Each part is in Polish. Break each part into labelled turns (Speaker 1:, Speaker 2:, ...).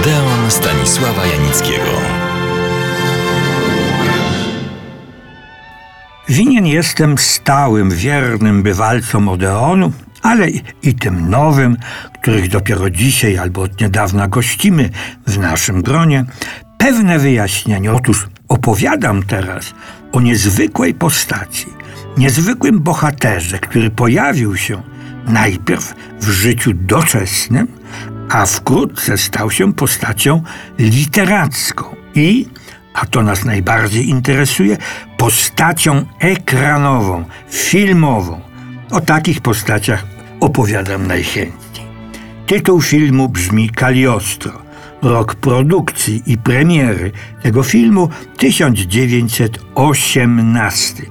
Speaker 1: Odeon Stanisława Janickiego.
Speaker 2: Winien jestem stałym, wiernym bywalcom Odeonu, ale i, tym nowym, których dopiero dzisiaj albo od niedawna gościmy w naszym gronie, pewne wyjaśnienie. Otóż opowiadam teraz o niezwykłej postaci, niezwykłym bohaterze, który pojawił się najpierw w życiu doczesnym, a wkrótce stał się postacią literacką i, a to nas najbardziej interesuje, postacią ekranową, filmową. O takich postaciach opowiadam najchętniej. Tytuł filmu brzmi Kaliostro. Rok produkcji i premiery tego filmu 1918.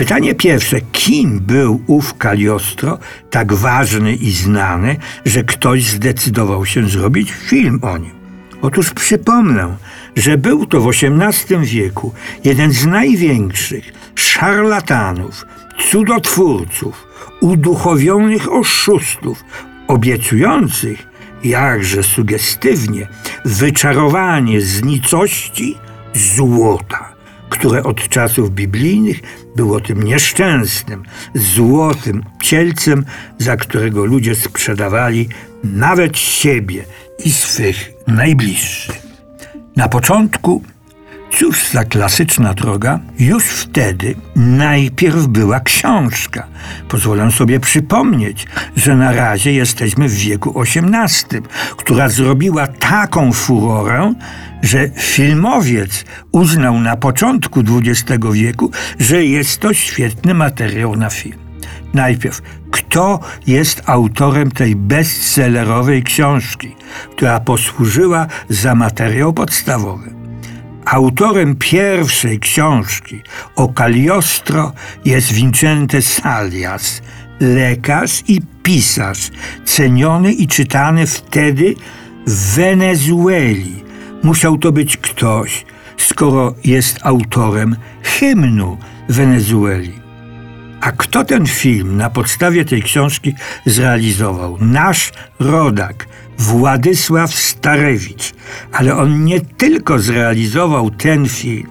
Speaker 2: Pytanie pierwsze, kim był ów Kaliostro, tak ważny i znany, że ktoś zdecydował się zrobić film o nim? Otóż przypomnę, że był to w XVIII wieku jeden z największych szarlatanów, cudotwórców, uduchowionych oszustów, obiecujących, jakże sugestywnie, wyczarowanie z nicości złota które od czasów biblijnych było tym nieszczęsnym, złotym cielcem, za którego ludzie sprzedawali nawet siebie i swych najbliższych. Na początku Cóż za klasyczna droga? Już wtedy najpierw była książka. Pozwolę sobie przypomnieć, że na razie jesteśmy w wieku XVIII, która zrobiła taką furorę, że filmowiec uznał na początku XX wieku, że jest to świetny materiał na film. Najpierw, kto jest autorem tej bestsellerowej książki, która posłużyła za materiał podstawowy? Autorem pierwszej książki o Cagliostro jest Vincente Salias, lekarz i pisarz, ceniony i czytany wtedy w Wenezueli. Musiał to być ktoś, skoro jest autorem hymnu Wenezueli. A kto ten film na podstawie tej książki zrealizował? Nasz rodak, Władysław Starewicz. Ale on nie tylko zrealizował ten film,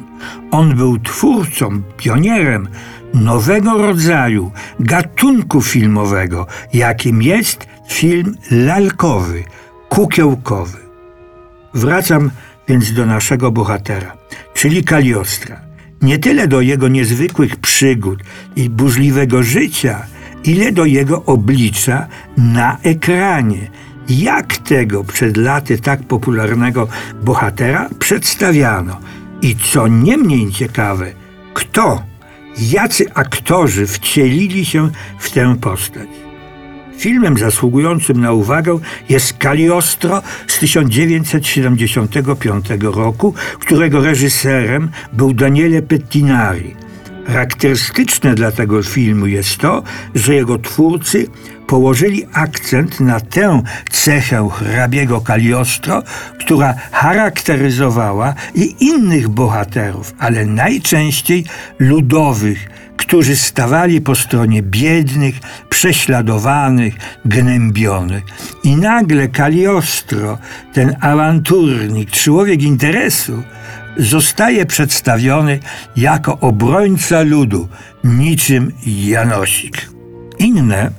Speaker 2: on był twórcą, pionierem nowego rodzaju gatunku filmowego, jakim jest film lalkowy, kukiełkowy. Wracam więc do naszego bohatera, czyli Kaliostra. Nie tyle do jego niezwykłych przygód i burzliwego życia, ile do jego oblicza na ekranie – jak tego przed laty tak popularnego bohatera przedstawiano i co nie mniej ciekawe, kto, jacy aktorzy wcielili się w tę postać. Filmem zasługującym na uwagę jest Cagliostro z 1975 roku, którego reżyserem był Daniele Pettinari. Charakterystyczne dla tego filmu jest to, że jego twórcy położyli akcent na tę cechę hrabiego Kaliostro, która charakteryzowała i innych bohaterów, ale najczęściej ludowych, którzy stawali po stronie biednych, prześladowanych, gnębionych. I nagle Kaliostro, ten awanturnik, człowiek interesu, zostaje przedstawiony jako obrońca ludu, niczym Janosik. Inne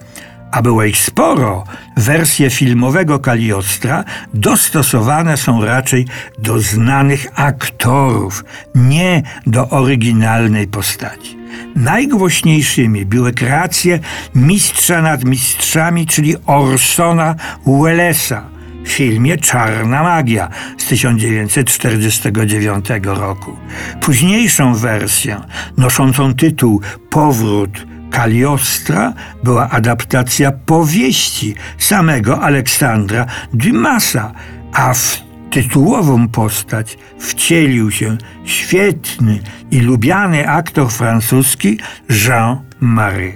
Speaker 2: a było ich sporo, wersje filmowego Kaliostra dostosowane są raczej do znanych aktorów, nie do oryginalnej postaci. Najgłośniejszymi były kreacje mistrza nad mistrzami, czyli Orsona Wellesa w filmie Czarna Magia z 1949 roku. Późniejszą wersję, noszącą tytuł Powrót Kaliostra była adaptacja powieści samego Aleksandra Dumasa, a w tytułową postać wcielił się świetny i lubiany aktor francuski Jean Marais.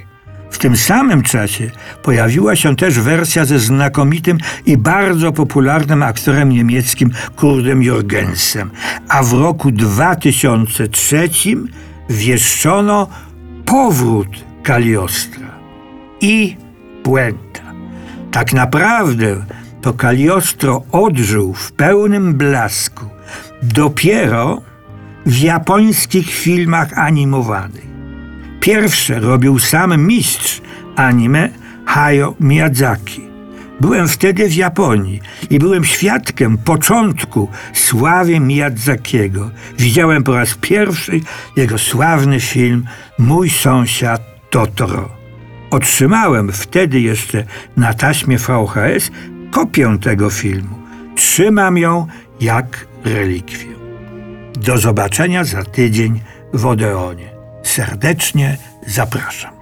Speaker 2: W tym samym czasie pojawiła się też wersja ze znakomitym i bardzo popularnym aktorem niemieckim Kurdem Jürgensem, a w roku 2003 wieszczono powrót Kaliostra i puenta. Tak naprawdę to Kaliostro odżył w pełnym blasku dopiero w japońskich filmach animowanych. Pierwsze robił sam mistrz anime Hayao Miyazaki. Byłem wtedy w Japonii i byłem świadkiem początku sławy Miyazakiego. Widziałem po raz pierwszy jego sławny film Mój sąsiad Totoro. Otrzymałem wtedy jeszcze na taśmie VHS kopię tego filmu. Trzymam ją jak relikwię. Do zobaczenia za tydzień w Odeonie. Serdecznie zapraszam.